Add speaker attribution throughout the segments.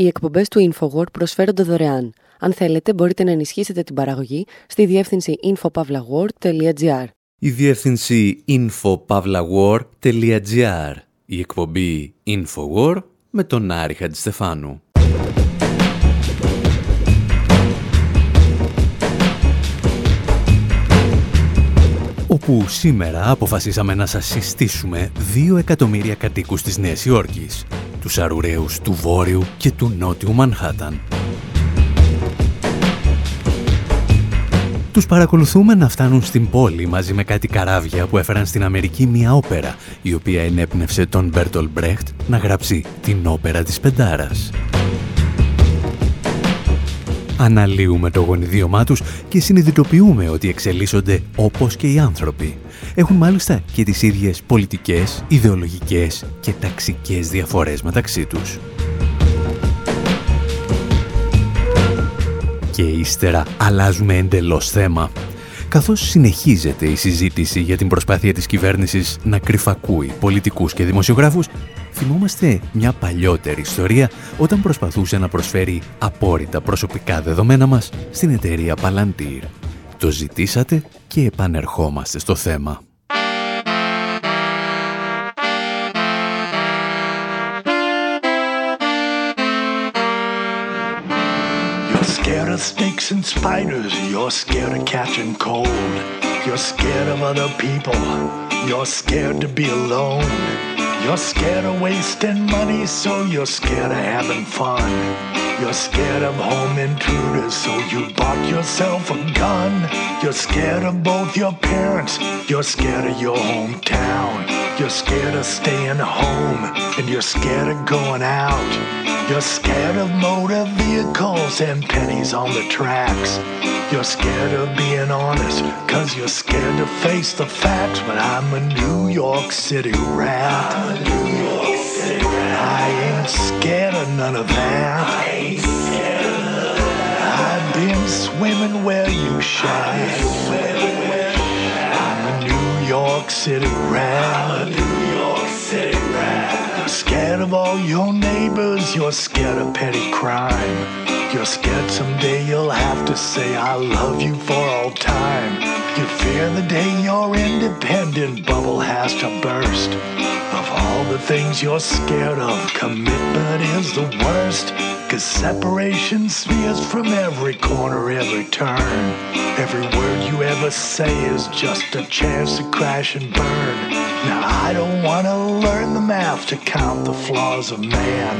Speaker 1: Οι εκπομπές του InfoWord προσφέρονται δωρεάν. Αν θέλετε, μπορείτε να ενισχύσετε την παραγωγή στη διεύθυνση infopavlagor.gr.
Speaker 2: Η διεύθυνση infopavlagor.gr. Η εκπομπή InfoWord με τον Άρη Χατζηστεφάνου. όπου σήμερα αποφασίσαμε να σας συστήσουμε 2 εκατομμύρια κατοίκους της Νέας Υόρκης, τους αρουραίους του Βόρειου και του Νότιου Μανχάταν. Τους παρακολουθούμε να φτάνουν στην πόλη μαζί με κάτι καράβια που έφεραν στην Αμερική μια όπερα, η οποία ενέπνευσε τον Μπέρτολ Μπρέχτ να γράψει την όπερα της Πεντάρας αναλύουμε το γονιδίωμά τους και συνειδητοποιούμε ότι εξελίσσονται όπως και οι άνθρωποι. Έχουν μάλιστα και τις ίδιες πολιτικές, ιδεολογικές και ταξικές διαφορές μεταξύ τους. Και ύστερα αλλάζουμε εντελώς θέμα καθώς συνεχίζεται η συζήτηση για την προσπάθεια της κυβέρνησης να κρυφακούει πολιτικούς και δημοσιογράφους, θυμόμαστε μια παλιότερη ιστορία όταν προσπαθούσε να προσφέρει απόρριτα προσωπικά δεδομένα μας στην εταιρεία Palantir. Το ζητήσατε και επανερχόμαστε στο θέμα. Scared of snakes and spiders. You're scared of catching cold. You're scared of other people. You're scared to be alone. You're scared of wasting money, so you're scared of having fun. You're scared of home intruders, so you bought yourself a gun. You're scared of both your parents. You're scared of your hometown. You're scared of staying home, and you're scared of going out. You're scared of motor vehicles and pennies on the tracks. You're scared of being honest, cause you're scared to face the facts. But I'm a New York City rat. I'm a New York City rat. I ain't scared of none of that. I ain't scared of none of that. I've been swimming where you shine. I'm a New York City rat. I'm a New York City rat. Scared of all your neighbors, you're scared of petty crime. You're scared someday you'll have to say I love you for all time. You fear the day your independent bubble has to burst. Of all the things you're scared of, commitment is the worst. Cause separation smears from every corner, every turn. Every word you ever say is just a chance to crash and burn. Now I don't wanna learn the math to count the flaws of man.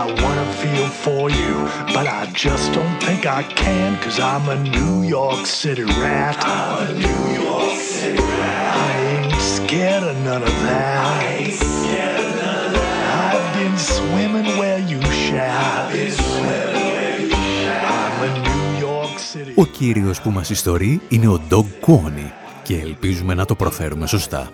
Speaker 2: I wanna feel for you, but I just don't think I can, cause I'm a New York City rat. I'm a New York City rat. I ain't scared of none of that. I ain't scared of none of that. I've been swimming where you shall. I've been swimming where you shall. I'm a New York City. Ο κύριος που μας ιστορεί είναι ο Dog Coney και ελπίζουμε να το προφέρουμε σωστά.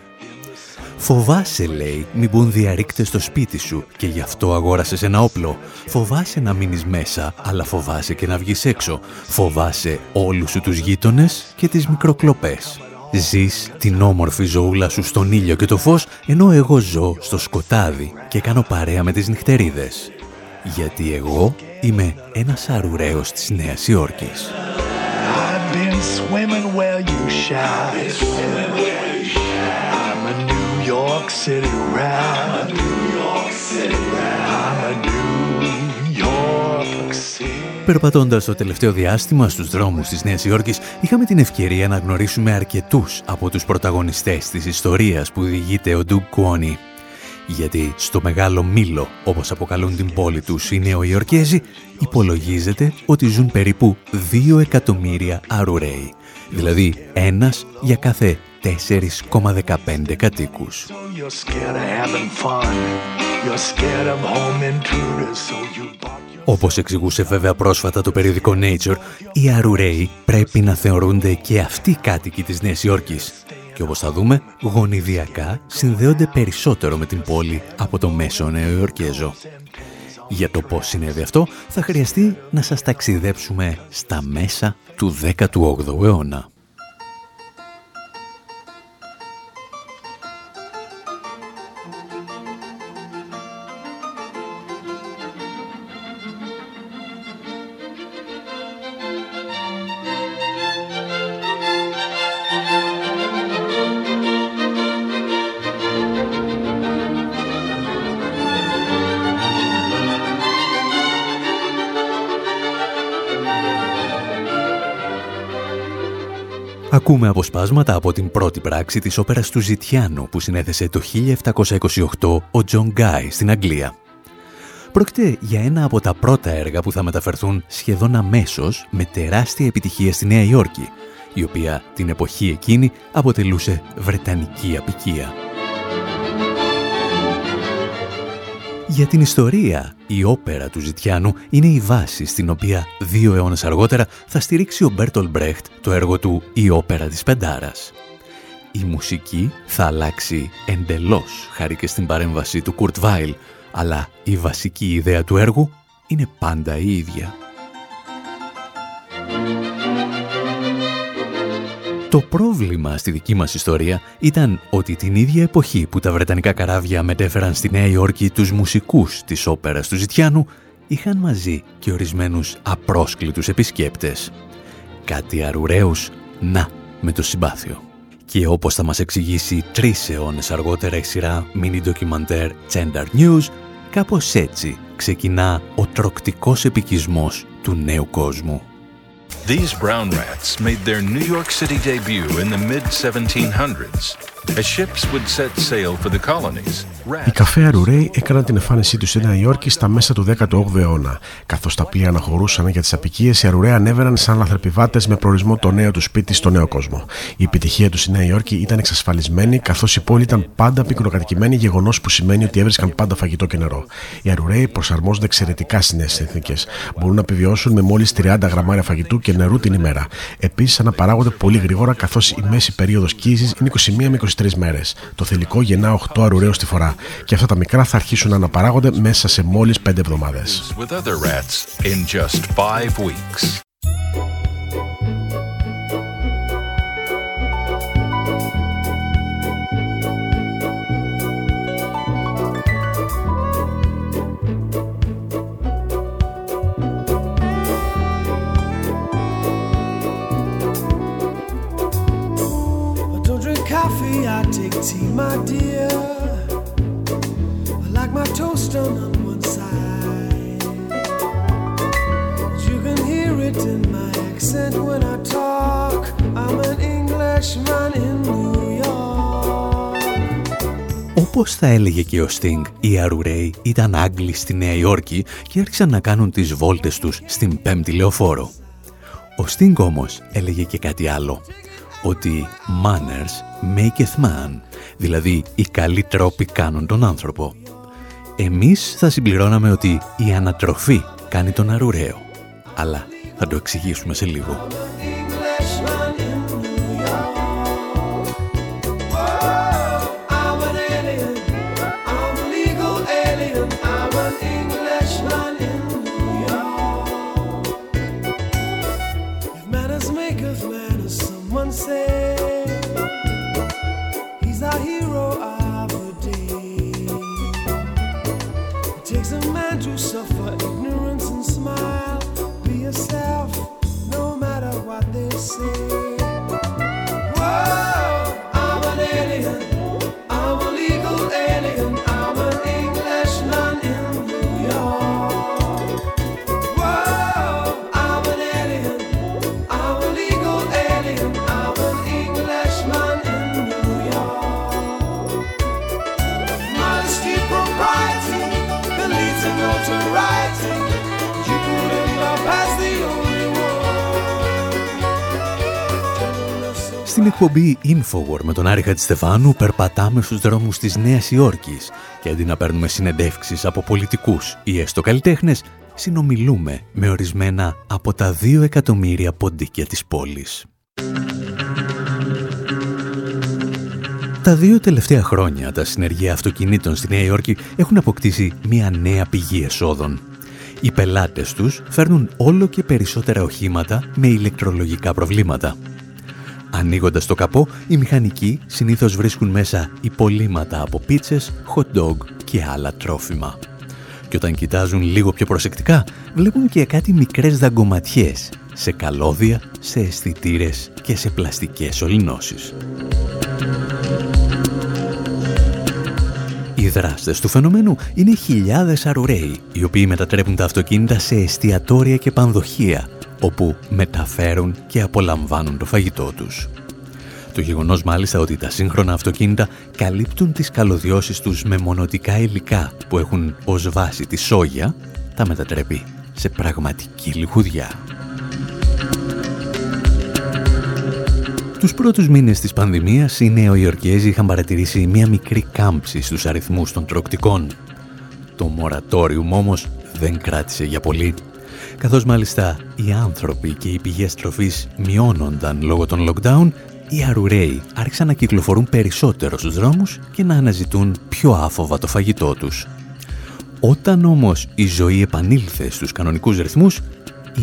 Speaker 2: Φοβάσαι, λέει, μην μπουν διαρρήκτες στο σπίτι σου και γι' αυτό αγόρασες ένα όπλο. Φοβάσαι να μείνεις μέσα, αλλά φοβάσαι και να βγεις έξω. Φοβάσαι όλους σου τους γείτονες και τις μικροκλοπές. Ζεις την όμορφη ζωούλα σου στον ήλιο και το φως, ενώ εγώ ζω στο σκοτάδι και κάνω παρέα με τις νυχτερίδες. Γιατί εγώ είμαι ένας αρουραίος της Νέας Υόρκης. York City rat. I'm a New York City rat. I'm a New York City. Περπατώντας το τελευταίο διάστημα στους δρόμους της Νέας Υόρκης, είχαμε την ευκαιρία να γνωρίσουμε αρκετούς από τους πρωταγωνιστές της ιστορίας που διηγείται ο Ντουκ Κουόνι. Γιατί στο μεγάλο μήλο, όπως αποκαλούν την πόλη τους οι Νεοϊορκέζοι, υπολογίζεται ότι ζουν περίπου 2 εκατομμύρια αρουραίοι. Δηλαδή ένας για κάθε 4,15 κατοίκους. Όπως εξηγούσε βέβαια πρόσφατα το περιοδικό Nature, οι Αρουραίοι πρέπει να θεωρούνται και αυτοί κάτοικοι της Νέας Υόρκης και όπως θα δούμε, γονιδιακά συνδέονται περισσότερο με την πόλη από το μέσο Νεοϊορκέζο. Για το πώς συνέβη αυτό, θα χρειαστεί να σας ταξιδέψουμε στα μέσα του 18ου αιώνα.
Speaker 1: Ακούμε αποσπάσματα από την πρώτη πράξη της όπερας του Ζητιάνου που συνέθεσε το 1728 ο Τζον Γκάι στην Αγγλία. Πρόκειται για ένα από τα πρώτα έργα που θα μεταφερθούν σχεδόν αμέσως με τεράστια επιτυχία στη Νέα Υόρκη, η οποία την εποχή εκείνη αποτελούσε βρετανική αποικία. Για την ιστορία, η όπερα του Ζητιάνου είναι η βάση στην οποία δύο αιώνες αργότερα θα στηρίξει ο Μπέρτολτ Μπρέχτ το έργο του «Η όπερα της Πεντάρας». Η μουσική θα αλλάξει εντελώς χάρη και στην παρέμβαση του Κουρτ Βάιλ, αλλά η βασική ιδέα του έργου είναι πάντα η ίδια. Το πρόβλημα στη δική μας ιστορία ήταν ότι την ίδια εποχή που τα Βρετανικά καράβια μετέφεραν στη Νέα Υόρκη τους μουσικούς της όπερας του Ζητιάνου, είχαν μαζί και ορισμένους απρόσκλητους επισκέπτες. Κάτι αρουραίους, να, με το συμπάθειο. Και όπως θα μας εξηγήσει τρεις αιώνες αργότερα η σειρά mini ντοκιμαντέρ Gender News, κάπως έτσι ξεκινά ο τροκτικός επικισμός του νέου κόσμου.
Speaker 3: These brown rats made their New York City debut in the mid 1700s
Speaker 4: οι καφέ Αρουρέι έκαναν την εμφάνισή του στη Νέα Υόρκη στα μέσα του 18ου αιώνα. Καθώς τα πλοία αναχωρούσαν για τις απικίες, οι Αρουρέι ανέβαιναν σαν λαθρεπιβάτες με προορισμό το νέο του σπίτι στο νέο κόσμο. Η επιτυχία του στη Νέα Υόρκη ήταν εξασφαλισμένη, καθώς η πόλη ήταν πάντα πυκνοκατοικημένη, γεγονός που σημαίνει ότι έβρισκαν πάντα φαγητό και νερό. Οι Αρουρέι προσαρμόζονται εξαιρετικά στις νέες συνθήκες. Μπορούν να επιβιώσουν με μόλις 30 γραμμάρια φαγητού και νερού την ημέρα. Επίσης αναπαράγονται πολύ γρήγορα, καθώς η μέση περίοδος κύηση είναι 21 με 23 μέρες. Το θηλυκό γεννά 8 αρουραίο τη φορά και αυτά τα μικρά θα αρχίσουν να αναπαράγονται μέσα σε μόλις 5 εβδομάδες. Tea, my dear. I like my toast on one side. You can hear it in my accent when I talk. I'm an Englishman in New York. Όπως θα έλεγε και ο Sting, οι Αρουρέοι ήταν Άγγλοι στη Νέα Υόρκη και άρχισαν να κάνουν τις βόλτες τους στην πέμπτη λεωφόρο. Ο Sting όμως έλεγε και κάτι άλλο ότι «manners maketh man», δηλαδή οι καλοί τρόποι κάνουν τον άνθρωπο. Εμείς θα συμπληρώναμε ότι η ανατροφή κάνει τον αρουραίο, αλλά θα το εξηγήσουμε σε λίγο. Εκπομπή Infowar με τον Άρη Χατζηστεφάνου περπατάμε στους δρόμους της Νέας Υόρκης και αντί να παίρνουμε συνεντεύξεις από πολιτικούς ή έστω καλλιτέχνες, συνομιλούμε με ορισμένα από τα δύο εκατομμύρια ποντίκια της πόλης. Τα δύο τελευταία χρόνια τα συνεργεία αυτοκινήτων στη Νέα Υόρκη έχουν αποκτήσει μια νέα πηγή εσόδων. Οι πελάτες τους φέρνουν όλο και περισσότερα οχήματα με ηλεκτρολογικά προβλήματα. Ανοίγοντας το καπό, οι μηχανικοί συνήθως βρίσκουν μέσα υπολείμματα από πίτσες, hot dog και άλλα τρόφιμα. Και όταν κοιτάζουν λίγο πιο προσεκτικά, βλέπουν και κάτι μικρές δαγκωματιές σε καλώδια, σε αισθητήρες και σε πλαστικές ολινώσεις. Οι δράστες του φαινομένου είναι χιλιάδες αρουραίοι, οι οποίοι μετατρέπουν τα αυτοκίνητα σε εστιατόρια και πανδοχεία, όπου μεταφέρουν και απολαμβάνουν το φαγητό τους.
Speaker 1: Το γεγονός μάλιστα ότι τα σύγχρονα αυτοκίνητα καλύπτουν τις καλωδιώσεις τους με μονοτικά υλικά που έχουν ως βάση τη σόγια, τα μετατρέπει σε πραγματική λιχουδιά. Τους πρώτους μήνες της πανδημίας οι Νεοϊορκέζοι είχαν παρατηρήσει μια μικρή κάμψη στους αριθμούς των τροκτικών. Το μορατόριουμ όμως δεν κράτησε για πολύ. Καθώς μάλιστα οι άνθρωποι και οι πηγές τροφής μειώνονταν λόγω των lockdown, οι αρουραίοι άρχισαν να κυκλοφορούν περισσότερο στους δρόμους και να αναζητούν πιο άφοβα το φαγητό τους. Όταν όμως η ζωή επανήλθε στους κανονικούς ρυθμούς,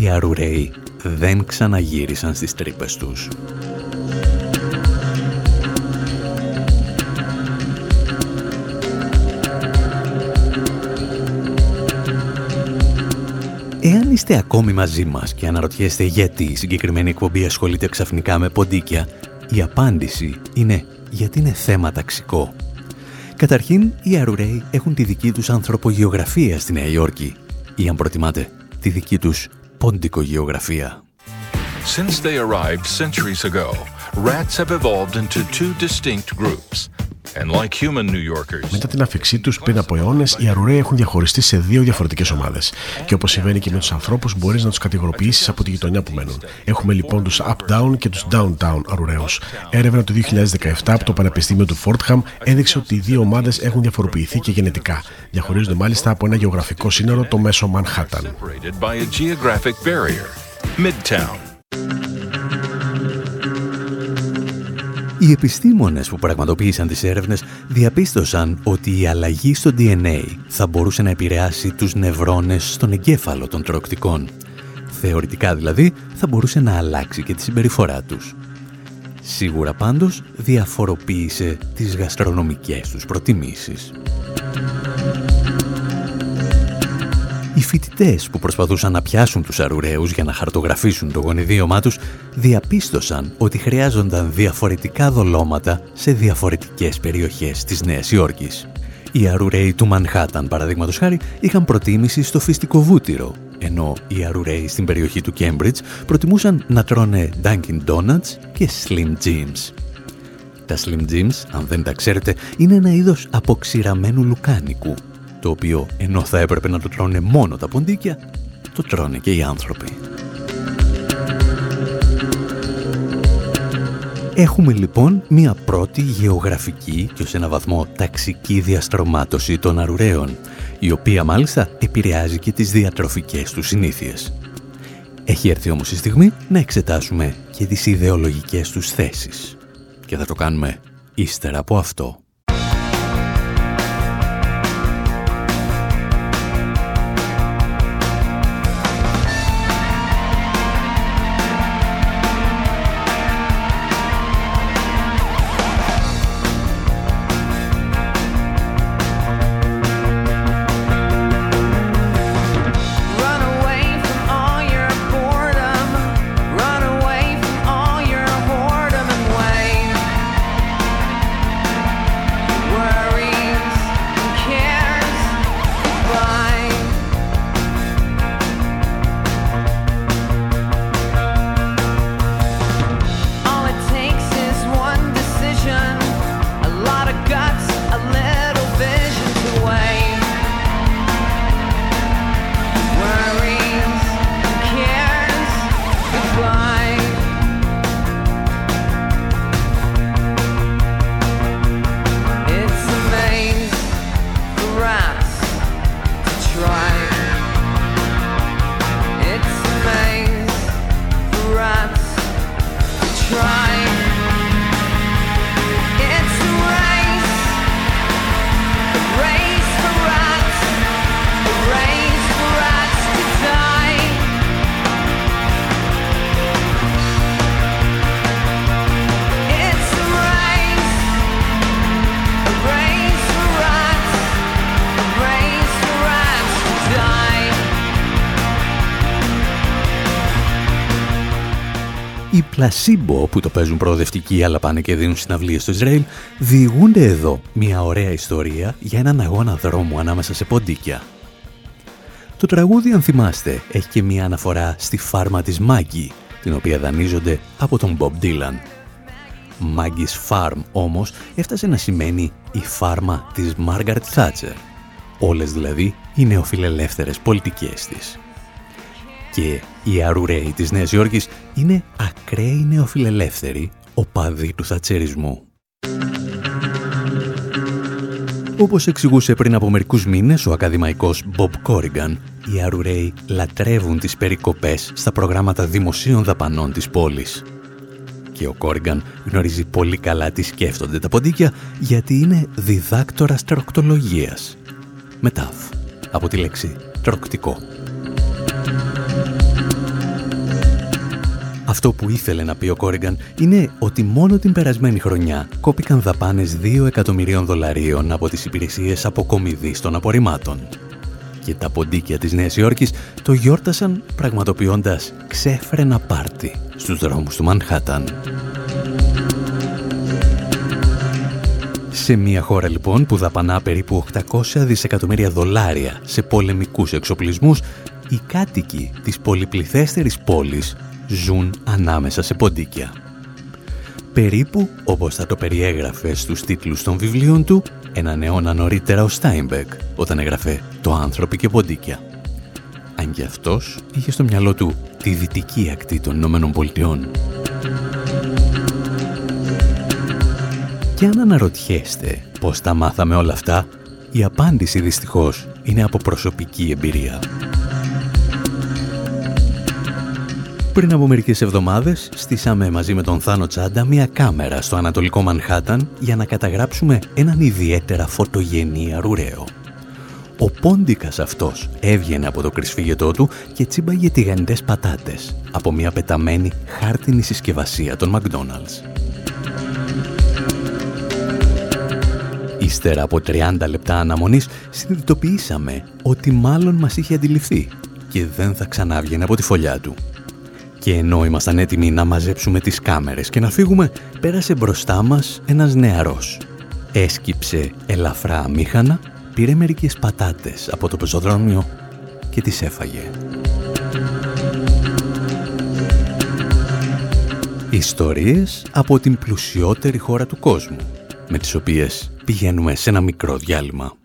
Speaker 1: οι αρουραίοι δεν ξαναγύρισαν στις τρύπες τους. Εάν είστε ακόμη μαζί μας και αναρωτιέστε γιατί η συγκεκριμένη εκπομπή ασχολείται ξαφνικά με ποντίκια, η απάντηση είναι γιατί είναι θέμα ταξικό. Καταρχήν, οι Αρουραίοι έχουν τη δική τους ανθρωπογεωγραφία στη Νέα Υόρκη ή αν προτιμάτε, τη δική τους πόντικογεωγραφία.
Speaker 3: Since they arrived centuries ago, rats have evolved into two distinct groups.
Speaker 5: Μετά την αφήξή τους πριν από αιώνες, οι αρουραίοι έχουν διαχωριστεί σε δύο διαφορετικές ομάδες. Και όπως συμβαίνει και με τους ανθρώπους, μπορείς να τους κατηγοροποιήσεις από τη γειτονιά που μένουν. Έχουμε λοιπόν τους up-down και τους down-down αρουραίους. Έρευνα του 2017 από το Πανεπιστήμιο του Φόρτχαμ έδειξε ότι οι δύο ομάδες έχουν διαφοροποιηθεί και γενετικά. Διαχωρίζονται μάλιστα από ένα γεωγραφικό σύνορο, το μέσο Μανχάταν.
Speaker 1: Οι επιστήμονες που πραγματοποίησαν τις έρευνες διαπίστωσαν ότι η αλλαγή στο DNA θα μπορούσε να επηρεάσει τους νευρώνες στον εγκέφαλο των τροκτικών. Θεωρητικά δηλαδή θα μπορούσε να αλλάξει και τη συμπεριφορά τους. Σίγουρα πάντως διαφοροποίησε τις γαστρονομικές τους προτιμήσεις. Οι φοιτητές που προσπαθούσαν να πιάσουν τους αρουραίους για να χαρτογραφήσουν το γονιδίωμά τους διαπίστωσαν ότι χρειάζονταν διαφορετικά δολώματα σε διαφορετικές περιοχές της Νέας Υόρκης. Οι αρουραίοι του Μανχάταν, παραδείγματος χάρη, είχαν προτίμηση στο φυστικό βούτυρο, ενώ οι αρουραίοι στην περιοχή του Κέμπριτζ προτιμούσαν να τρώνε Dunkin' Donuts και Slim Jims. Τα Slim Jims, αν δεν τα ξέρετε, είναι ένα είδος αποξηραμένου λουκάνικου το οποίο ενώ θα έπρεπε να το τρώνε μόνο τα ποντίκια, το τρώνε και οι άνθρωποι. Έχουμε λοιπόν μία πρώτη γεωγραφική και ως ένα βαθμό ταξική διαστρωμάτωση των αρουραίων, η οποία μάλιστα επηρεάζει και τις διατροφικές τους συνήθειες. Έχει έρθει όμως η στιγμή να εξετάσουμε και τις ιδεολογικές τους θέσεις. Και θα το κάνουμε ύστερα από αυτό. Πλασίμπο που το παίζουν προοδευτικοί αλλά πάνε και δίνουν συναυλίες στο Ισραήλ διηγούνται εδώ μια ωραία ιστορία για έναν αγώνα δρόμου ανάμεσα σε ποντίκια. Το τραγούδι αν θυμάστε έχει και μια αναφορά στη φάρμα της Μάγκη την οποία δανείζονται από τον Bob Dylan. Maggie's Farm όμως έφτασε να σημαίνει η φάρμα της Margaret Thatcher. Όλες δηλαδή οι νεοφιλελεύθερες πολιτικές της. Και οι αρουραίοι της Νέας Υόρκης είναι ακραίοι νεοφιλελεύθεροι οπαδοί του θατσερισμού. Όπως εξηγούσε πριν από μερικούς μήνες ο ακαδημαϊκός Bob Corrigan, οι Αρουραίοι λατρεύουν τις περικοπές στα προγράμματα δημοσίων δαπανών της πόλης. Και ο Κόριγκαν γνωρίζει πολύ καλά τι σκέφτονται τα ποντίκια γιατί είναι διδάκτορας τροκτολογίας. Μετάφ, από τη λέξη τροκτικό. Αυτό που ήθελε να πει ο Κόριγκαν είναι ότι μόνο την περασμένη χρονιά κόπηκαν δαπάνες 2 εκατομμυρίων δολαρίων από τις υπηρεσίες αποκομιδής των απορριμμάτων. Και τα ποντίκια της Νέας Υόρκης το γιόρτασαν πραγματοποιώντας ξέφρενα πάρτι στους δρόμους του Μανχάταν. Σε μια χώρα λοιπόν που δαπανά περίπου 800 δισεκατομμύρια δολάρια σε πολεμικούς εξοπλισμούς, οι κάτοικοι της πολυπληθέστερης πόλης ζουν ανάμεσα σε ποντίκια. Περίπου όπως θα το περιέγραφε στους τίτλους των βιβλίων του έναν αιώνα νωρίτερα ο Στάινμπεκ όταν έγραφε το «Άνθρωποι και ποντίκια». Αν και αυτός είχε στο μυαλό του τη δυτική ακτή των Ηνωμένων Πολιτειών. Και αν αναρωτιέστε πώς τα μάθαμε όλα αυτά, η απάντηση δυστυχώς είναι από προσωπική εμπειρία. Πριν από μερικές εβδομάδες στήσαμε μαζί με τον Θάνο Τσάντα μια κάμερα στο Ανατολικό Μανχάταν για να καταγράψουμε έναν ιδιαίτερα φωτογενή αρουραίο. Ο πόντικας αυτός έβγαινε από το κρυσφύγετό του και τσίμπαγε τηγανιτές πατάτες από μια πεταμένη χάρτινη συσκευασία των McDonald's. Ύστερα από 30 λεπτά αναμονής συνειδητοποιήσαμε ότι μάλλον μας είχε αντιληφθεί και δεν θα ξανάβγαινε από τη φωλιά του. Και ενώ ήμασταν έτοιμοι να μαζέψουμε τις κάμερες και να φύγουμε, πέρασε μπροστά μας ένας νεαρός. Έσκυψε ελαφρά αμήχανα, πήρε μερικές πατάτες από το πεζοδρόμιο και τις έφαγε. Ιστορίες από την πλουσιότερη χώρα του κόσμου, με τις οποίες πηγαίνουμε σε ένα μικρό διάλειμμα.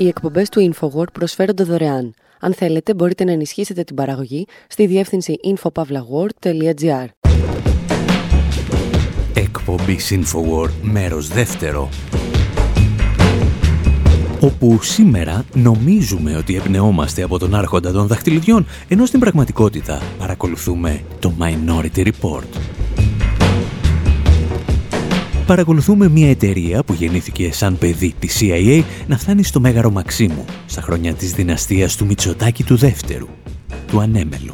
Speaker 6: Οι εκπομπές του InfoWord προσφέρονται δωρεάν. Αν θέλετε, μπορείτε να ενισχύσετε την παραγωγή στη διεύθυνση infopavlagor.gr.
Speaker 1: Εκπομπή InfoWord, μέρος δεύτερο. Όπου σήμερα νομίζουμε ότι εμπνεόμαστε από τον άρχοντα των δαχτυλιδιών, ενώ στην πραγματικότητα παρακολουθούμε το Minority Report παρακολουθούμε μια εταιρεία που γεννήθηκε σαν παιδί της CIA να φτάνει στο Μέγαρο Μαξίμου στα χρόνια της δυναστείας του Μητσοτάκη του δεύτερου, του Ανέμελου.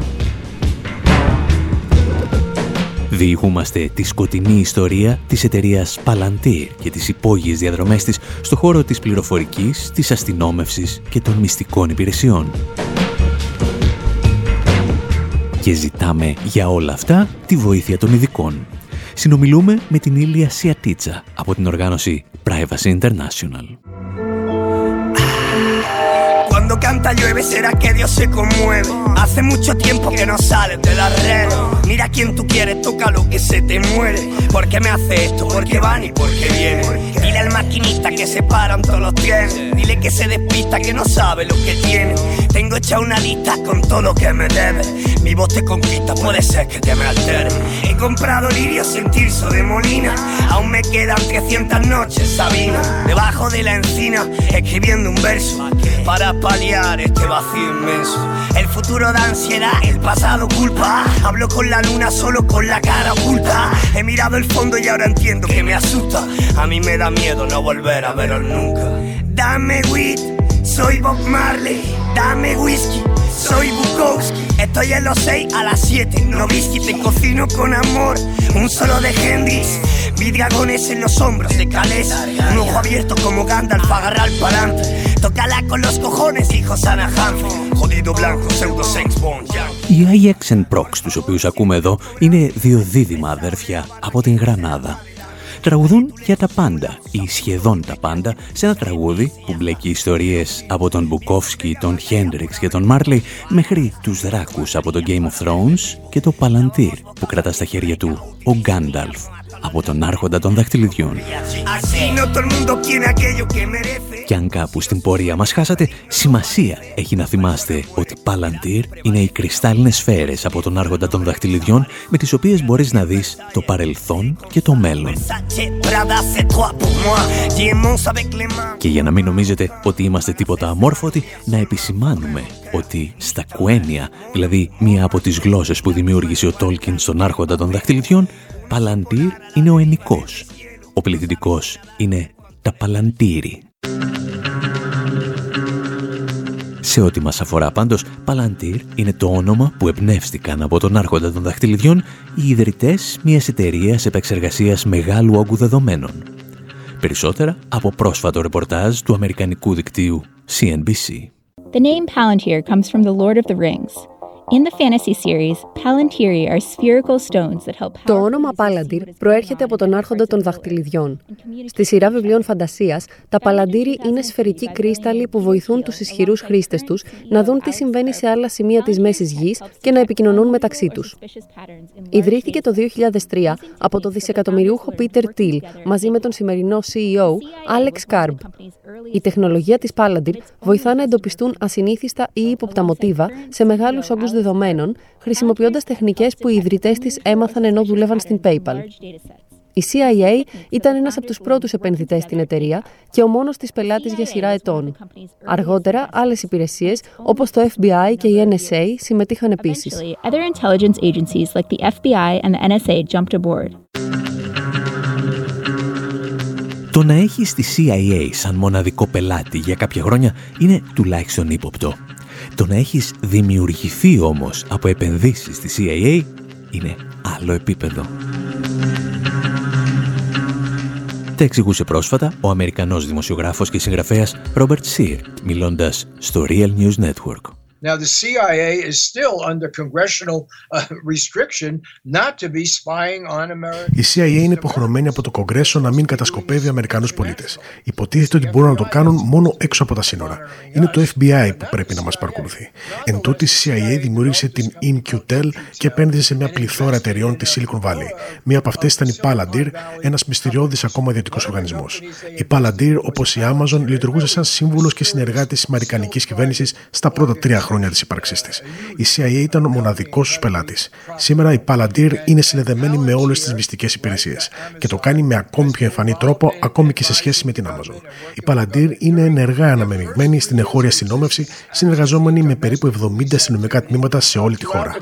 Speaker 1: Διηγούμαστε τη σκοτεινή ιστορία της εταιρείας Palantir και τις υπόγειες διαδρομές της στο χώρο της πληροφορικής, της αστυνόμευσης και των μυστικών υπηρεσιών. Και ζητάμε για όλα αυτά τη βοήθεια των ειδικών συνομιλούμε με την Ήλια Σιατίτσα από την οργάνωση Privacy International. Cuando canta llueve será que Dios se conmueve. Hace mucho tiempo que no sales de la red. Mira quien tú quieres, toca lo que se te muere. ¿Por qué me hace esto? ¿Por qué van y por qué vienen? Dile al maquinista que se paran todos los trenes. Dile que se despista, que no sabe lo que tiene. Tengo hecha una lista con todo lo que me debe. Mi voz te conquista, puede ser que te me altere. He comprado lirio sin tirso de molina. Aún me quedan 300 noches, Sabina. Debajo de la encina, escribiendo un verso. Para paliar este vacío inmenso. El futuro da ansiedad, el pasado culpa. Hablo con la luna solo con la cara oculta. He mirado el fondo y ahora entiendo que me asusta. A mí me da miedo no volver a verlo nunca. Dame weed, soy Bob Marley. Dame whisky, soy Bukowski. Estoy en los 6 a las 7. No whisky, te cocino con amor. Un solo de Hendrix. Vi dragones en los hombros de Calés. Un ojo abierto como Gandalf, agarrar palante. Tócala con los cojones, hijo Sana Jodido blanco, pseudo sex bond. Οι IX Prox, τους οποίους ακούμε εδώ, είναι δύο δίδυμα αδέρφια από την Γρανάδα. Τραγουδούν για τα πάντα ή σχεδόν τα πάντα σε ένα τραγούδι που μπλέκει ιστορίες από τον Μπουκόφσκι, τον Χέντριξ και τον Μάρλι μέχρι τους δράκους από το Game of Thrones και το Παλαντήρ που κρατά στα χέρια του ο Γκάνταλφ από τον άρχοντα των δαχτυλιδιών. Και αν κάπου στην πορεία μας χάσατε, σημασία έχει να θυμάστε ότι Palantir είναι οι κρυστάλλινες σφαίρες από τον άρχοντα των δαχτυλιδιών με τις οποίες μπορείς να δεις το παρελθόν και το μέλλον. Και για να μην νομίζετε ότι είμαστε τίποτα αμόρφωτοι, να επισημάνουμε ότι στα κουένια, δηλαδή μία από τις γλώσσες που δημιούργησε ο Τόλκιν στον άρχοντα των δαχτυλιδιών, Παλαντήρ είναι ο ενικός. Ο πληθυντικός είναι τα παλαντήρι. Σε ό,τι μας αφορά πάντως, Παλαντήρ είναι το όνομα που εμπνεύστηκαν από τον άρχοντα των δαχτυλιδιών οι ιδρυτές μιας εταιρείας επεξεργασίας μεγάλου όγκου δεδομένων. Περισσότερα από πρόσφατο ρεπορτάζ του αμερικανικού δικτύου CNBC.
Speaker 7: The name Palantir comes from the Lord of the Rings,
Speaker 6: το όνομα Palantir προέρχεται από τον άρχοντα των δαχτυλιδιών. Στη σειρά βιβλίων φαντασίας, τα Παλαντήρι είναι σφαιρικοί κρίσταλοι που βοηθούν τους ισχυρούς χρήστες τους να δουν τι συμβαίνει σε άλλα σημεία της μέσης γης και να επικοινωνούν μεταξύ τους. Ιδρύθηκε το 2003 από το δισεκατομμυριούχο Peter Thiel μαζί με τον σημερινό CEO Alex Karb. Η τεχνολογία της Palantir βοηθά να εντοπιστούν ασυνήθιστα ή ύποπτα μοτίβα σε μεγάλους όγκους δεδομένων, χρησιμοποιώντας τεχνικές που οι ιδρυτές της έμαθαν ενώ δούλευαν στην PayPal. Η CIA ήταν ένας από τους πρώτους επενδυτές στην εταιρεία και ο μόνος της πελάτης για σειρά ετών. Αργότερα, άλλες υπηρεσίες όπως το FBI και η NSA συμμετείχαν επίσης.
Speaker 1: Το να έχεις τη CIA σαν μοναδικό πελάτη για κάποια χρόνια είναι τουλάχιστον ύποπτο. Το να έχεις δημιουργηθεί όμως από επενδύσεις στη CIA είναι άλλο επίπεδο. Τα εξηγούσε πρόσφατα ο Αμερικανός δημοσιογράφος και συγγραφέας Robert Sear, μιλώντας στο Real News Network.
Speaker 8: Now, the CIA is still under congressional uh, restriction not to be spying on American.
Speaker 5: Η CIA είναι υποχρεωμένη από το Κογκρέσο να μην κατασκοπεύει Αμερικανούς πολίτες. Υποτίθεται ότι μπορούν να το κάνουν μόνο έξω από τα σύνορα. Είναι το FBI που πρέπει να μας παρακολουθεί. Εν τούτη, η CIA δημιούργησε την InQtel και επένδυσε σε μια πληθώρα εταιριών της Silicon Valley. Μία από αυτές ήταν η Palantir, ένας μυστηριώδης ακόμα ιδιωτικός οργανισμός. Η Palantir, όπως η Amazon, λειτουργούσε σαν σύμβουλος και συνεργάτης της Αμερικανικής κυβέρνησης στα πρώτα τρία χρόνια της ύπαρξής της. Η CIA ήταν ο μοναδικός τους πελάτης. Σήμερα η Palantir είναι συνδεδεμένη με όλες τις μυστικές υπηρεσίες και το κάνει με ακόμη πιο εμφανή τρόπο, ακόμη και σε σχέση με την Amazon. Η Palantir είναι ενεργά αναμεμειγμένη στην εχώρια αστυνόμευση, συνεργαζόμενη με περίπου 70 αστυνομικά τμήματα σε όλη τη χώρα.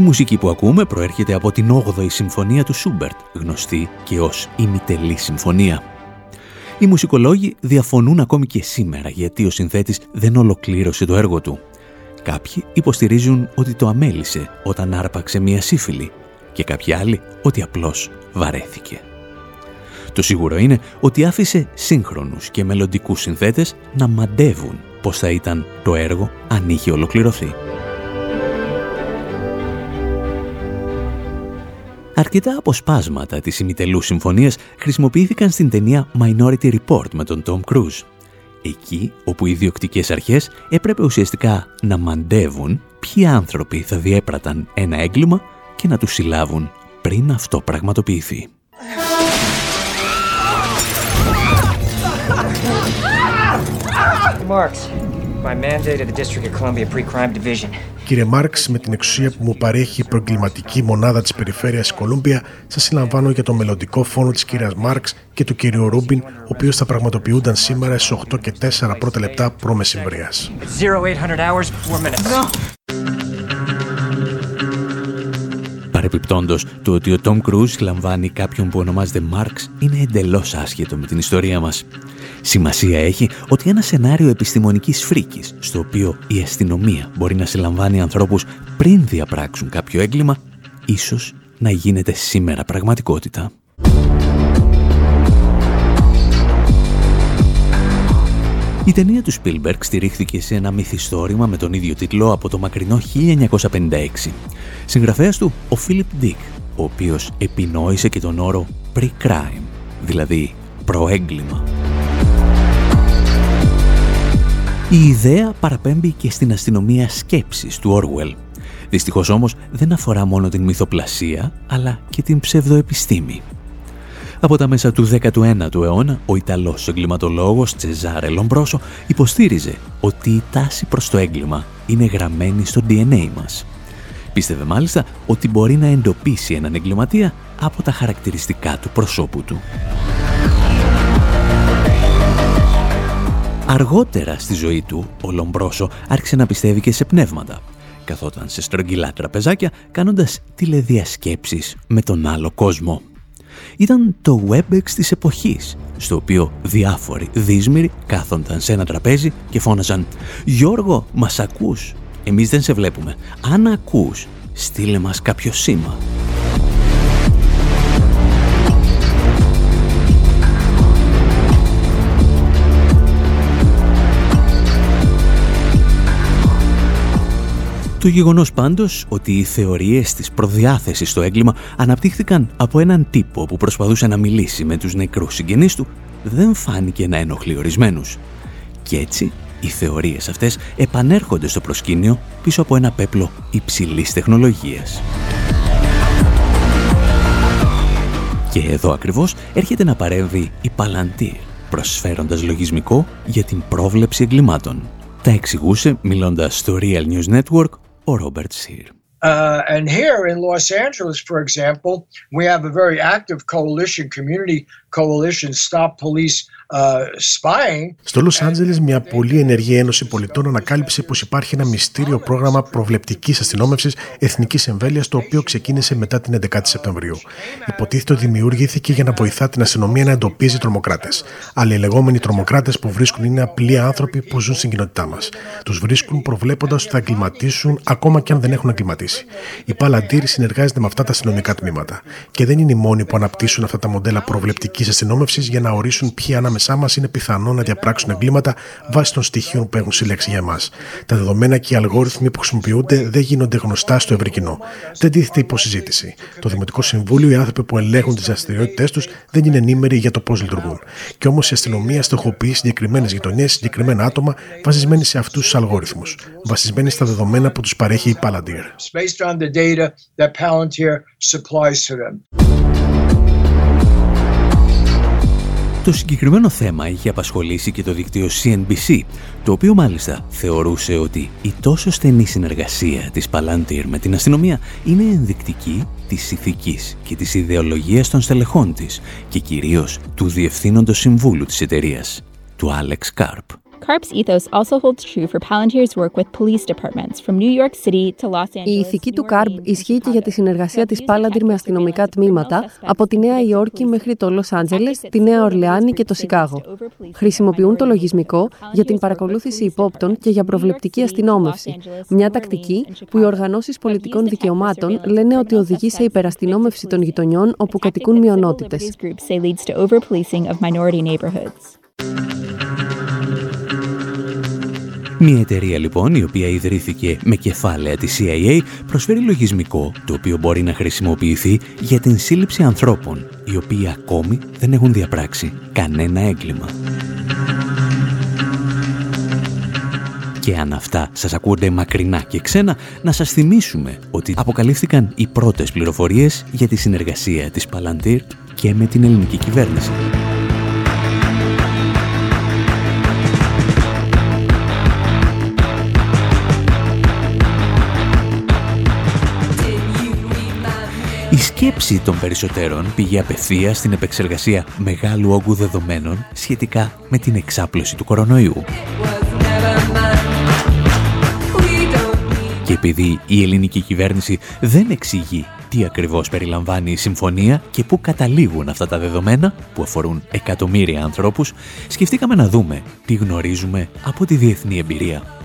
Speaker 1: Η μουσική που ακούμε προέρχεται από την 8η Συμφωνία του Σούμπερτ, γνωστή και ως ημιτελή συμφωνία. Οι μουσικολόγοι διαφωνούν ακόμη και σήμερα γιατί ο συνθέτης δεν ολοκλήρωσε το έργο του. Κάποιοι υποστηρίζουν ότι το αμέλησε όταν άρπαξε μία σύφυλλη και κάποιοι άλλοι ότι απλώς βαρέθηκε. Το σίγουρο είναι ότι άφησε σύγχρονους και μελλοντικούς συνθέτες να μαντεύουν πώς θα ήταν το έργο αν είχε ολοκληρωθεί. Αρκετά αποσπάσματα της ημιτελούς συμφωνίας χρησιμοποιήθηκαν στην ταινία Minority Report με τον Tom Cruise. Εκεί όπου οι διοκτικές αρχές έπρεπε ουσιαστικά να μαντεύουν ποιοι άνθρωποι θα διέπραταν ένα έγκλημα και να τους συλλάβουν πριν αυτό πραγματοποιηθεί.
Speaker 5: My mandate the District of Columbia Pre-Crime Division. Κύριε Μάρξ, με την εξουσία που μου παρέχει η προεγκληματική μονάδα της περιφέρειας Κολούμπια, σας συλλαμβάνω για το μελλοντικό φόνο της κυρίας Μάρξ και του κυρίου Ρούμπιν, ο οποίος θα πραγματοποιούνταν σήμερα στις 8 και 4 πρώτα λεπτά προμεσημβρίας.
Speaker 1: Παρεπιπτόντως, το ότι ο Τόμ Κρούζ λαμβάνει κάποιον που ονομάζεται Μάρξ είναι εντελώς άσχετο με την ιστορία μας. Σημασία έχει ότι ένα σενάριο επιστημονικής φρίκης, στο οποίο η αστυνομία μπορεί να συλλαμβάνει ανθρώπους πριν διαπράξουν κάποιο έγκλημα, ίσως να γίνεται σήμερα πραγματικότητα. Η ταινία του Spielberg στηρίχθηκε σε ένα μυθιστόρημα με τον ίδιο τίτλο από το μακρινό 1956. Συγγραφέας του ο Philip Dick, ο οποίος επινόησε και τον όρο pre-crime, δηλαδή προέγκλημα. Η ιδέα παραπέμπει και στην αστυνομία σκέψης του Orwell. Δυστυχώς όμως δεν αφορά μόνο την μυθοπλασία, αλλά και την ψευδοεπιστήμη. Από τα μέσα του 19ου αιώνα, ο Ιταλός εγκληματολόγος Τσεζάρε Λομπρόσο υποστήριζε ότι η τάση προς το έγκλημα είναι γραμμένη στο DNA μας. Πίστευε μάλιστα ότι μπορεί να εντοπίσει έναν εγκληματία από τα χαρακτηριστικά του προσώπου του. Αργότερα στη ζωή του, ο Λομπρόσο άρχισε να πιστεύει και σε πνεύματα. Καθόταν σε στρογγυλά τραπεζάκια κάνοντας τηλεδιασκέψεις με τον άλλο κόσμο. Ήταν το WebEx της εποχής, στο οποίο διάφοροι δύσμυροι κάθονταν σε ένα τραπέζι και φώναζαν «Γιώργο, μας ακούς; Εμείς δεν σε βλέπουμε. Αν ακούς, στείλε μας κάποιο σήμα». Το γεγονός πάντως ότι οι θεωρίες της προδιάθεσης στο έγκλημα αναπτύχθηκαν από έναν τύπο που προσπαθούσε να μιλήσει με τους νεκρούς συγγενείς του δεν φάνηκε να ενοχλεί ορισμένους. Και έτσι οι θεωρίες αυτές επανέρχονται στο προσκήνιο πίσω από ένα πέπλο υψηλής τεχνολογίας. Και εδώ ακριβώς έρχεται να παρέμβει η Palantir, προσφέροντας λογισμικό για την πρόβλεψη εγκλημάτων. Τα εξηγούσε μιλώντας στο Real News Network or Robert Sear. Uh, and here in Los Angeles, for example, we have a very active coalition community
Speaker 8: coalition Stop Police uh, Spying.
Speaker 5: Στο Λος Άντζελες, μια πολύ ενεργή ένωση πολιτών ανακάλυψε πως υπάρχει ένα μυστήριο πρόγραμμα προβλεπτικής αστυνόμευσης εθνικής εμβέλειας το οποίο ξεκίνησε μετά την 11η Σεπτεμβρίου. Υποτίθεται ότι δημιουργήθηκε για να βοηθά την αστυνομία να εντοπίζει τρομοκράτες. Αλλά οι λεγόμενοι τρομοκράτες που βρίσκουν είναι απλοί άνθρωποι που ζουν στην κοινότητά μας. Τους βρίσκουν προβλέποντας ότι θα εγκληματίσουν ακόμα και αν δεν έχουν εγκληματίσει. Η Παλαντήρη συνεργάζεται με αυτά τα αστυνομικά τμήματα. Και δεν είναι οι μόνοι που αναπτύσσουν αυτά τα μοντέλα προβλεπτικής αστυνόμευσης για να ορίσουν ποιοι ανάμεσά μας είναι πιθανό να διαπράξουν εγκλήματα βάσει των στοιχείων που έχουν συλλέξει για εμάς. Τα δεδομένα και οι αλγόριθμοι που χρησιμοποιούνται δεν γίνονται γνωστά στο ευρύ κοινό. Δεν τίθεται υποσυζήτηση. Το Δημοτικό Συμβούλιο, οι άνθρωποι που ελέγχουν τις δραστηριότητές τους, δεν είναι ενήμεροι για το πώς λειτουργούν. Και όμως η αστυνομία στοχοποιεί συγκεκριμένες γειτονιές, συγκεκριμένα άτομα, βασισμένοι σε αυτούς τους αλγόριθμους. Βασισμένοι στα δεδομένα που τους παρέχει η Palantir.
Speaker 1: Το συγκεκριμένο θέμα είχε απασχολήσει και το δίκτυο CNBC, το οποίο μάλιστα θεωρούσε ότι η τόσο στενή συνεργασία της Palantir με την αστυνομία είναι ενδεικτική της ηθικής και της ιδεολογίας των στελεχών της και κυρίως του Διευθύνοντος Συμβούλου της εταιρείας, του Alex Karp.
Speaker 7: CARP's ethos also holds true for Palantir's work with police departments from New York City to Los Angeles.
Speaker 6: Η ηθική του CARP ισχύει και για τη συνεργασία της Palantir με αστυνομικά τμήματα από τη Νέα Υόρκη μέχρι το Λος Άντζελες, τη Νέα Ορλεάνη και το Σικάγο. Χρησιμοποιούν το λογισμικό για την παρακολούθηση υπόπτων και για προβλεπτική αστυνόμευση. Μια τακτική που οι οργανώσεις πολιτικών δικαιωμάτων λένε ότι οδηγεί σε υπεραστυνόμευση των γειτονιών όπου κατοικούν μειονότητες.
Speaker 1: Μια εταιρεία λοιπόν η οποία ιδρύθηκε με κεφάλαια της CIA προσφέρει λογισμικό το οποίο μπορεί να χρησιμοποιηθεί για την σύλληψη ανθρώπων οι οποίοι ακόμη δεν έχουν διαπράξει κανένα έγκλημα. Και αν αυτά σας ακούγονται μακρινά και ξένα, να σας θυμίσουμε ότι αποκαλύφθηκαν οι πρώτες πληροφορίες για τη συνεργασία της Palantir και με την ελληνική κυβέρνηση. Σκέψη των περισσότερων πήγε απευθείας στην επεξεργασία μεγάλου όγκου δεδομένων σχετικά με την εξάπλωση του κορονοϊού. Και επειδή η ελληνική κυβέρνηση δεν εξηγεί τι ακριβώς περιλαμβάνει η συμφωνία και πού καταλήγουν αυτά τα δεδομένα που αφορούν εκατομμύρια ανθρώπους, σκεφτήκαμε να δούμε τι γνωρίζουμε από τη διεθνή εμπειρία.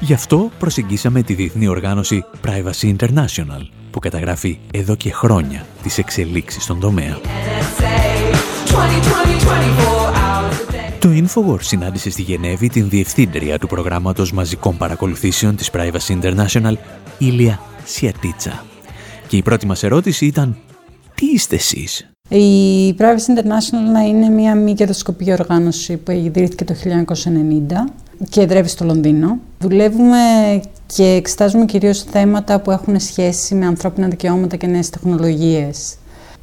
Speaker 1: Γι' αυτό προσεγγίσαμε τη διεθνή οργάνωση Privacy International, που καταγράφει εδώ και χρόνια τις εξελίξεις στον τομέα. Το Infowar συνάντησε στη Γενέβη την διευθύντρια του προγράμματος μαζικών παρακολουθήσεων της Privacy International, Ήλια Σιατίτσα. Και η πρώτη μας ερώτηση ήταν «Τι είστε εσείς»
Speaker 9: Η Privacy International είναι μια μη κερδοσκοπική οργάνωση που ιδρύθηκε το 1990 και εδρεύει στο Λονδίνο. Δουλεύουμε και εξετάζουμε κυρίως θέματα που έχουν σχέση με ανθρώπινα δικαιώματα και νέες τεχνολογίες.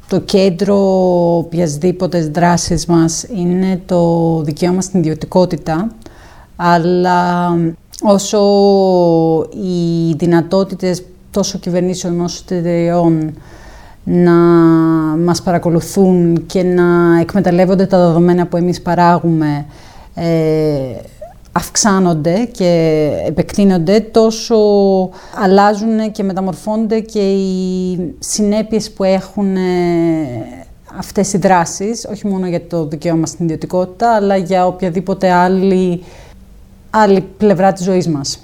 Speaker 9: Το κέντρο οποιασδήποτε δράσης μας είναι το δικαίωμα στην ιδιωτικότητα, αλλά όσο οι δυνατότητες τόσο κυβερνήσεων όσο εταιρεών να μας παρακολουθούν και να εκμεταλλεύονται τα δεδομένα που εμείς παράγουμε ε, αυξάνονται και επεκτείνονται, τόσο αλλάζουν και μεταμορφώνται και οι συνέπειες που έχουν ε, αυτές οι δράσεις, όχι μόνο για το δικαίωμα στην ιδιωτικότητα, αλλά για οποιαδήποτε άλλη, άλλη πλευρά της ζωής μας.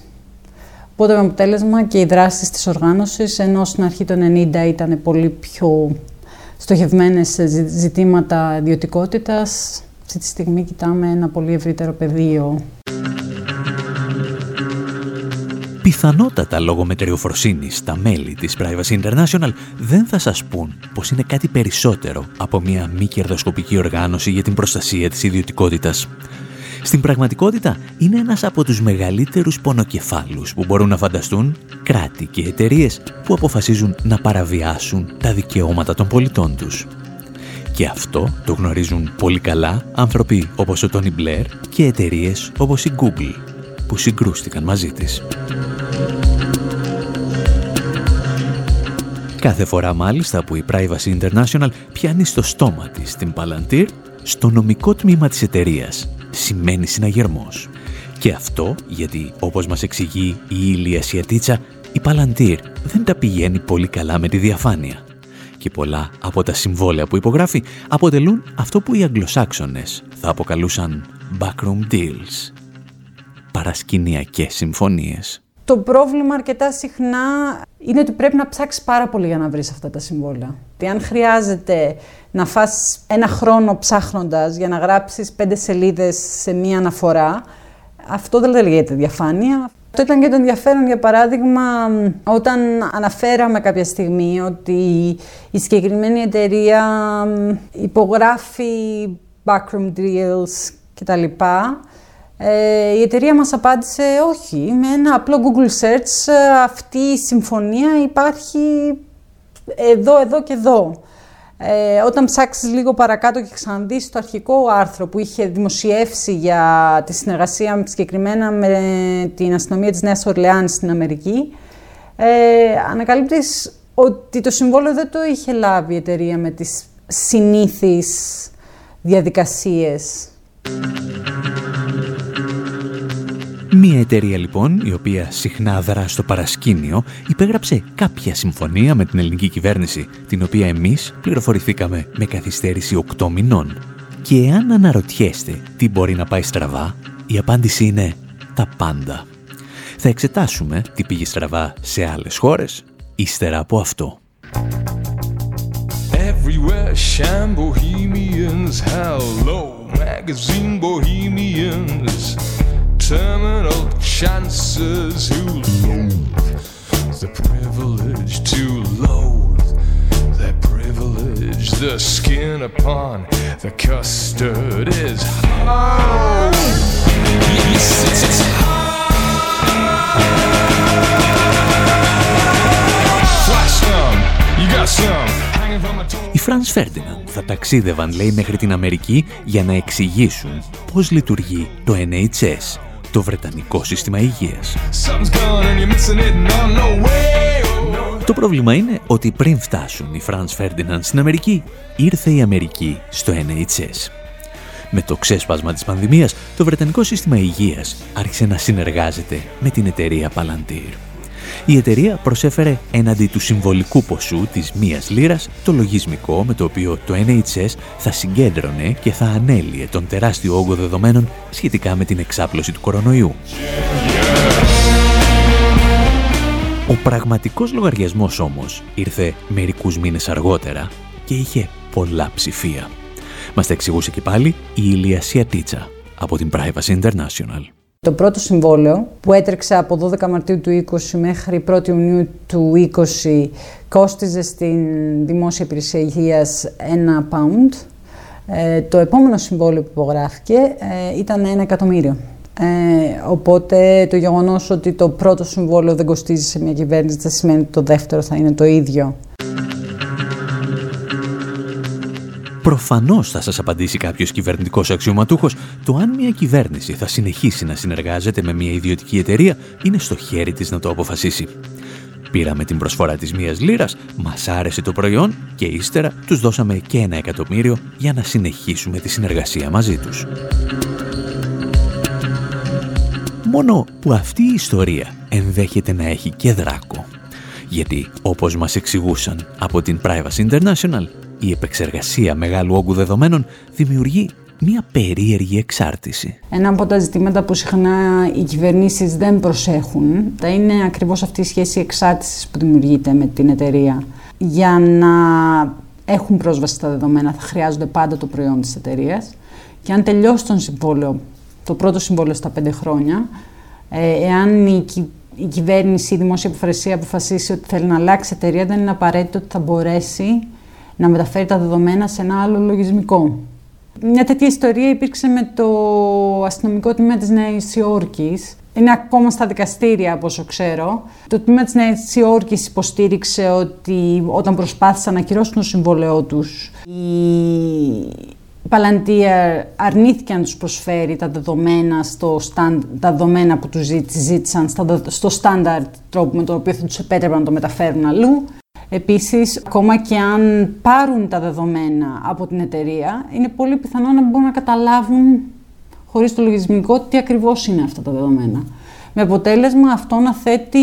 Speaker 9: Οπότε με αποτέλεσμα και οι δράσεις της οργάνωσης, ενώ στην αρχή των 90 ήταν πολύ πιο στοχευμένες σε ζητήματα ιδιωτικότητας, αυτή τη στιγμή κοιτάμε ένα πολύ ευρύτερο πεδίο
Speaker 1: Πιθανότατα λόγω μετριοφροσύνης τα μέλη της Privacy International δεν θα σας πούν πως είναι κάτι περισσότερο από μια μη κερδοσκοπική οργάνωση για την προστασία της ιδιωτικότητας. Στην πραγματικότητα είναι ένας από τους μεγαλύτερους πονοκεφάλους που μπορούν να φανταστούν κράτη και εταιρείες που αποφασίζουν να παραβιάσουν τα δικαιώματα των πολιτών τους. Και αυτό το γνωρίζουν πολύ καλά άνθρωποι όπως ο Τόνι Μπλερ και εταιρείες όπως η Google που συγκρούστηκαν μαζί της. Κάθε φορά μάλιστα που η Privacy International πιάνει στο στόμα της την Palantir, στο νομικό τμήμα της εταιρείας σημαίνει συναγερμός. Και αυτό γιατί, όπως μας εξηγεί η Ήλια Σιατίτσα, η Palantir δεν τα πηγαίνει πολύ καλά με τη διαφάνεια. Και πολλά από τα συμβόλαια που υπογράφει αποτελούν αυτό που οι Αγγλοσάξονες θα αποκαλούσαν backroom deals. Παρασκηνιακές συμφωνίες.
Speaker 9: Το πρόβλημα αρκετά συχνά είναι ότι πρέπει να ψάξεις πάρα πολύ για να βρεις αυτά τα συμβόλαια. αν χρειάζεται να φας ένα χρόνο ψάχνοντας για να γράψεις πέντε σελίδες σε μία αναφορά, αυτό δεν λέγεται διαφάνεια. Αυτό ήταν και το ενδιαφέρον, για παράδειγμα, όταν αναφέραμε κάποια στιγμή ότι η συγκεκριμένη εταιρεία υπογράφει backroom deals κτλ. Ε, η εταιρεία μας απάντησε όχι, με ένα απλό Google Search αυτή η συμφωνία υπάρχει εδώ, εδώ και εδώ. Ε, όταν ψάξεις λίγο παρακάτω και ξαναδείς το αρχικό άρθρο που είχε δημοσιεύσει για τη συνεργασία συγκεκριμένα με την αστυνομία της Νέας Ορλεάνης στην Αμερική, ε, ανακαλύπτεις ότι το συμβόλαιο δεν το είχε λάβει η εταιρεία με τις συνήθεις διαδικασίες.
Speaker 1: Μία εταιρεία λοιπόν, η οποία συχνά δρά στο παρασκήνιο, υπέγραψε κάποια συμφωνία με την ελληνική κυβέρνηση, την οποία εμείς πληροφορηθήκαμε με καθυστέρηση 8 μηνών. Και εάν αναρωτιέστε τι μπορεί να πάει στραβά, η απάντηση είναι τα πάντα. Θα εξετάσουμε τι πήγε στραβά σε άλλες χώρες, ύστερα από αυτό. Everywhere bohemians, hello magazine bohemians terminal chances who loathe the privilege to loathe their privilege. The skin upon the custard is hard. Yes, it's hard. Flash some, you got some. Οι Franz Ferdinand θα ταξίδευαν, λέει, μέχρι την Αμερική για να εξηγήσουν πώς λειτουργεί το NHS, το Βρετανικό Σύστημα Υγείας. Το πρόβλημα είναι ότι πριν φτάσουν οι Franz Ferdinand στην Αμερική, ήρθε η Αμερική στο NHS. Με το ξέσπασμα της πανδημίας, το Βρετανικό Σύστημα Υγείας άρχισε να συνεργάζεται με την εταιρεία Palantir. Η εταιρεία προσέφερε έναντι του συμβολικού ποσού της μίας λίρας το λογισμικό με το οποίο το NHS θα συγκέντρωνε και θα ανέλυε τον τεράστιο όγκο δεδομένων σχετικά με την εξάπλωση του κορονοϊού. Ο πραγματικός λογαριασμός όμως ήρθε μερικούς μήνες αργότερα και είχε πολλά ψηφία. Μας τα εξηγούσε και πάλι η Ηλία Σιατίτσα από την Privacy International.
Speaker 9: Το πρώτο συμβόλαιο που έτρεξε από 12 Μαρτίου του 20 μέχρι 1 Ιουνίου του 20 κόστιζε στην Δημόσια Υπηρεσία Υγείας ένα pound. Ε, το επόμενο συμβόλαιο που υπογράφηκε ε, ήταν ένα εκατομμύριο. Ε, οπότε το γεγονός ότι το πρώτο συμβόλαιο δεν κοστίζει σε μια κυβέρνηση δεν σημαίνει ότι το δεύτερο θα είναι το ίδιο.
Speaker 1: Προφανώς θα σας απαντήσει κάποιος κυβερνητικός αξιωματούχος το αν μια κυβέρνηση θα συνεχίσει να συνεργάζεται με μια ιδιωτική εταιρεία είναι στο χέρι της να το αποφασίσει. Πήραμε την προσφορά της μίας λίρας, μας άρεσε το προϊόν και ύστερα τους δώσαμε και ένα εκατομμύριο για να συνεχίσουμε τη συνεργασία μαζί τους. Μόνο που αυτή η ιστορία ενδέχεται να έχει και δράκο. Γιατί, όπως μας εξηγούσαν από την Privacy International, η επεξεργασία μεγάλου όγκου δεδομένων δημιουργεί μια περίεργη εξάρτηση.
Speaker 9: Ένα από τα ζητήματα που συχνά οι κυβερνήσεις δεν προσέχουν θα είναι ακριβώς αυτή η σχέση εξάρτησης που δημιουργείται με την εταιρεία. Για να έχουν πρόσβαση στα δεδομένα θα χρειάζονται πάντα το προϊόν της εταιρείας. και αν τελειώσει τον συμβόλαιο, το πρώτο συμβόλαιο στα πέντε χρόνια, ε, εάν η, η κυβέρνηση, η δημόσια υποφρεσία αποφασίσει ότι θέλει να αλλάξει εταιρεία, δεν είναι απαραίτητο ότι θα μπορέσει να μεταφέρει τα δεδομένα σε ένα άλλο λογισμικό. Μια τέτοια ιστορία υπήρξε με το αστυνομικό τμήμα της Νέας Υόρκης. Είναι ακόμα στα δικαστήρια, από όσο ξέρω. Το τμήμα της Νέας Υόρκης υποστήριξε ότι όταν προσπάθησαν να ακυρώσουν το συμβόλαιό τους, η Παλαντία αρνήθηκε να τους προσφέρει τα δεδομένα, στο stand, τα δεδομένα που τους ζήτησαν στο στάνταρτ τρόπο με τον οποίο θα τους επέτρεπαν να το μεταφέρουν αλλού. Επίσης, ακόμα και αν πάρουν τα δεδομένα από την εταιρεία, είναι πολύ πιθανό να μπορούν να καταλάβουν χωρίς το λογισμικό τι ακριβώς είναι αυτά τα δεδομένα. Με αποτέλεσμα αυτό να θέτει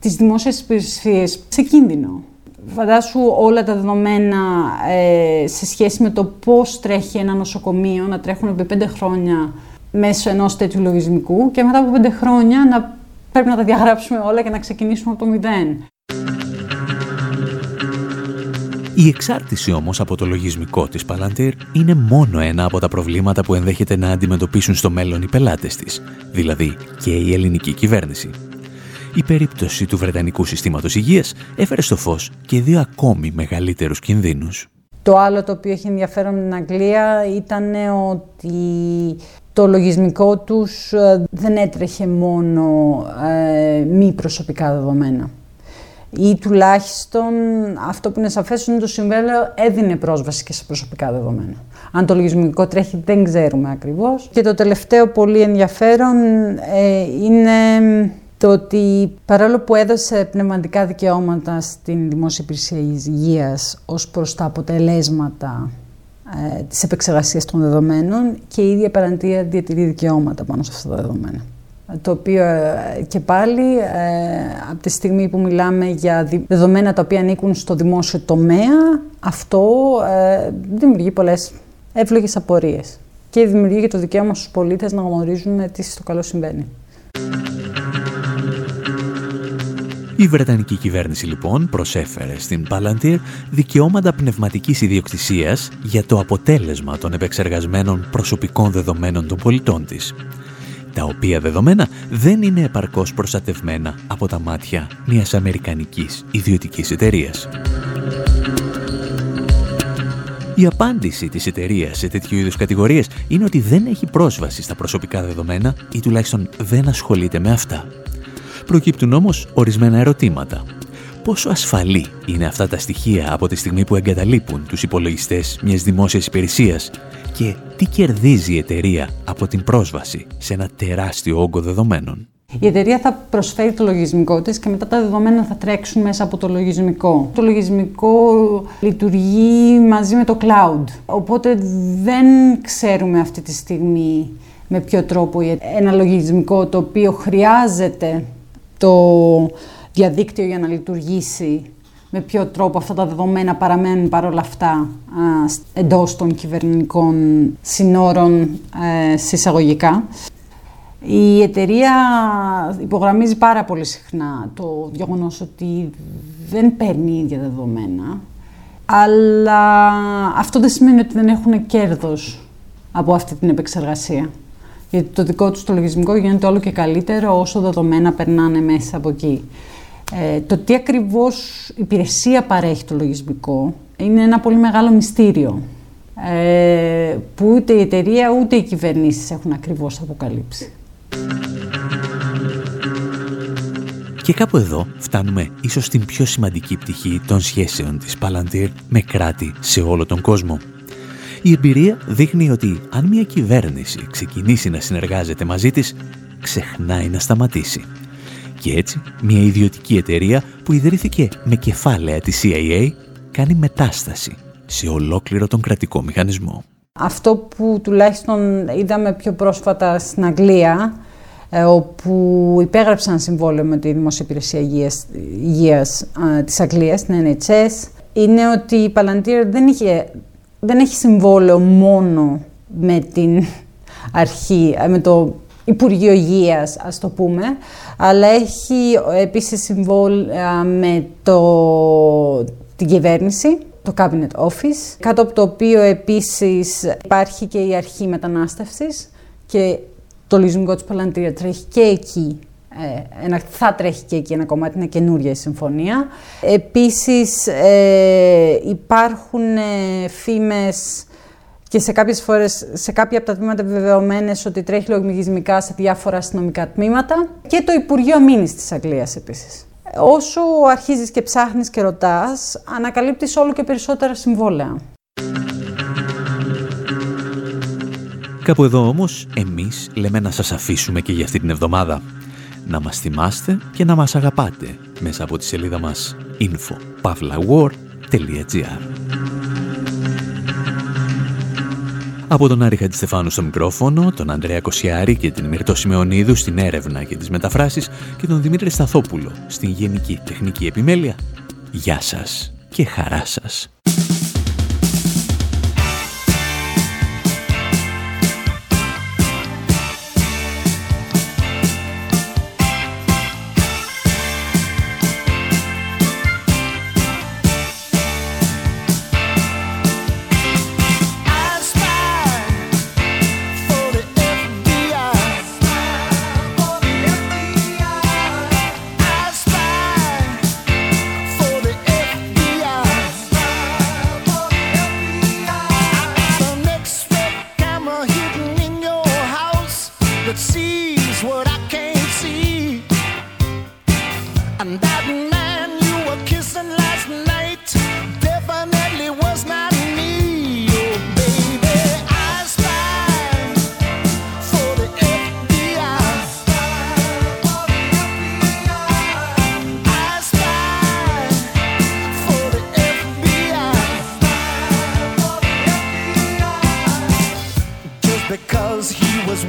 Speaker 9: τις δημόσιες υπηρεσίες σε κίνδυνο. Φαντάσου όλα τα δεδομένα ε, σε σχέση με το πώς τρέχει ένα νοσοκομείο να τρέχουν επί πέντε χρόνια μέσω ενός τέτοιου λογισμικού και μετά από πέντε χρόνια να πρέπει να τα διαγράψουμε όλα και να ξεκινήσουμε από το μηδέν.
Speaker 1: Η εξάρτηση όμως από το λογισμικό της Palantir είναι μόνο ένα από τα προβλήματα που ενδέχεται να αντιμετωπίσουν στο μέλλον οι πελάτες της, δηλαδή και η ελληνική κυβέρνηση. Η περίπτωση του Βρετανικού Συστήματος Υγείας έφερε στο φως και δύο ακόμη μεγαλύτερους κινδύνους.
Speaker 9: Το άλλο το οποίο έχει ενδιαφέρον με την Αγγλία ήταν ότι το λογισμικό τους ε, δεν έτρεχε μόνο ε, μη προσωπικά δεδομένα ή τουλάχιστον αυτό που είναι σαφές είναι το συμβέλαιο έδινε πρόσβαση και σε προσωπικά δεδομένα. Αν το λογισμικό τρέχει δεν ξέρουμε ακριβώς. Και το τελευταίο πολύ ενδιαφέρον ε, είναι το ότι παρόλο που έδωσε πνευματικά δικαιώματα στην Δημόσια Υπηρεσία Υγείας ως προς τα αποτελέσματα ε, της επεξεργασίας των δεδομένων και η ίδια παραντία διατηρεί δικαιώματα πάνω σε αυτά τα δεδομένα το οποίο ε, και πάλι ε, από τη στιγμή που μιλάμε για δεδομένα τα οποία ανήκουν στο δημόσιο τομέα, αυτό ε, δημιουργεί πολλές εύλογες απορίες και δημιουργεί και το δικαίωμα στους πολίτες να γνωρίζουν τι στο καλό συμβαίνει.
Speaker 1: Η Βρετανική κυβέρνηση λοιπόν προσέφερε στην Palantir δικαιώματα πνευματικής ιδιοκτησίας για το αποτέλεσμα των επεξεργασμένων προσωπικών δεδομένων των πολιτών της τα οποία δεδομένα δεν είναι επαρκώς προστατευμένα από τα μάτια μιας αμερικανικής ιδιωτικής εταιρείας. Η απάντηση της εταιρείας σε τέτοιου είδους κατηγορίες είναι ότι δεν έχει πρόσβαση στα προσωπικά δεδομένα ή τουλάχιστον δεν ασχολείται με αυτά. Προκύπτουν όμως ορισμένα ερωτήματα. Πόσο ασφαλή είναι αυτά τα στοιχεία από τη στιγμή που εγκαταλείπουν τους υπολογιστές μιας δημόσιας υπηρεσίας και τι κερδίζει η εταιρεία από την πρόσβαση σε ένα τεράστιο όγκο δεδομένων.
Speaker 9: Η εταιρεία θα προσφέρει το λογισμικό της και μετά τα δεδομένα θα τρέξουν μέσα από το λογισμικό. Το λογισμικό λειτουργεί μαζί με το cloud, οπότε δεν ξέρουμε αυτή τη στιγμή με ποιο τρόπο ένα λογισμικό το οποίο χρειάζεται το διαδίκτυο για να λειτουργήσει με ποιο τρόπο αυτά τα δεδομένα παραμένουν παρόλα αυτά εντός των κυβερνητικών συνόρων ε, συσσαγωγικά. Η εταιρεία υπογραμμίζει πάρα πολύ συχνά το γεγονός ότι δεν παίρνει ίδια δεδομένα, αλλά αυτό δεν σημαίνει ότι δεν έχουν κέρδος από αυτή την επεξεργασία. Γιατί το δικό τους το λογισμικό γίνεται όλο και καλύτερο όσο δεδομένα περνάνε μέσα από εκεί. Ε, το τι ακριβώς υπηρεσία παρέχει το λογισμικό είναι ένα πολύ μεγάλο μυστήριο ε, που ούτε η εταιρεία ούτε οι κυβερνήσεις έχουν ακριβώς αποκαλύψει.
Speaker 1: Και κάπου εδώ φτάνουμε ίσως στην πιο σημαντική πτυχή των σχέσεων της Palantir με κράτη σε όλο τον κόσμο. Η εμπειρία δείχνει ότι αν μια κυβέρνηση ξεκινήσει να συνεργάζεται μαζί της, ξεχνάει να σταματήσει. Και έτσι, μια ιδιωτική εταιρεία που ιδρύθηκε με κεφάλαια της CIA κάνει μετάσταση σε ολόκληρο τον κρατικό μηχανισμό.
Speaker 9: Αυτό που τουλάχιστον είδαμε πιο πρόσφατα στην Αγγλία, ε, όπου υπέγραψαν συμβόλαιο με τη Δημόσια Υπηρεσία Υγείας, Υγείας της Αγγλίας, την NHS, είναι ότι η Palantir δεν, είχε, δεν έχει συμβόλαιο μόνο με την αρχή, ε, με το Υπουργείο Υγείας, ας το πούμε, αλλά έχει επίσης συμβόλαια με το, την κυβέρνηση, το Cabinet Office, κάτω από το οποίο επίσης υπάρχει και η αρχή μετανάστευσης και το λογισμικό της Παλαντήρια τρέχει και εκεί ε, ένα, θα τρέχει και εκεί ένα κομμάτι, είναι καινούργια η συμφωνία. Επίσης ε, υπάρχουν ε, φήμες και σε κάποιες φορές, σε κάποια από τα τμήματα επιβεβαιωμένες ότι τρέχει λογισμικά σε διάφορα αστυνομικά τμήματα και το Υπουργείο Αμήνης της Αγγλίας επίσης. Όσο αρχίζεις και ψάχνεις και ρωτάς, ανακαλύπτεις όλο και περισσότερα συμβόλαια.
Speaker 1: Κάπου εδώ όμως, εμείς λέμε να σας αφήσουμε και για αυτή την εβδομάδα. Να μας θυμάστε και να μας αγαπάτε μέσα από τη σελίδα μας
Speaker 10: info.pavlawar.gr Από τον Άρη Χατζηστεφάνου στο μικρόφωνο, τον Ανδρέα Κοσιάρη και την Μυρτώ Σιμεωνίδου στην έρευνα και τις μεταφράσεις και τον Δημήτρη Σταθόπουλο στην Γενική Τεχνική Επιμέλεια. Γεια σας και χαρά σας.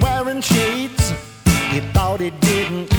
Speaker 10: wearing shades. He thought he didn't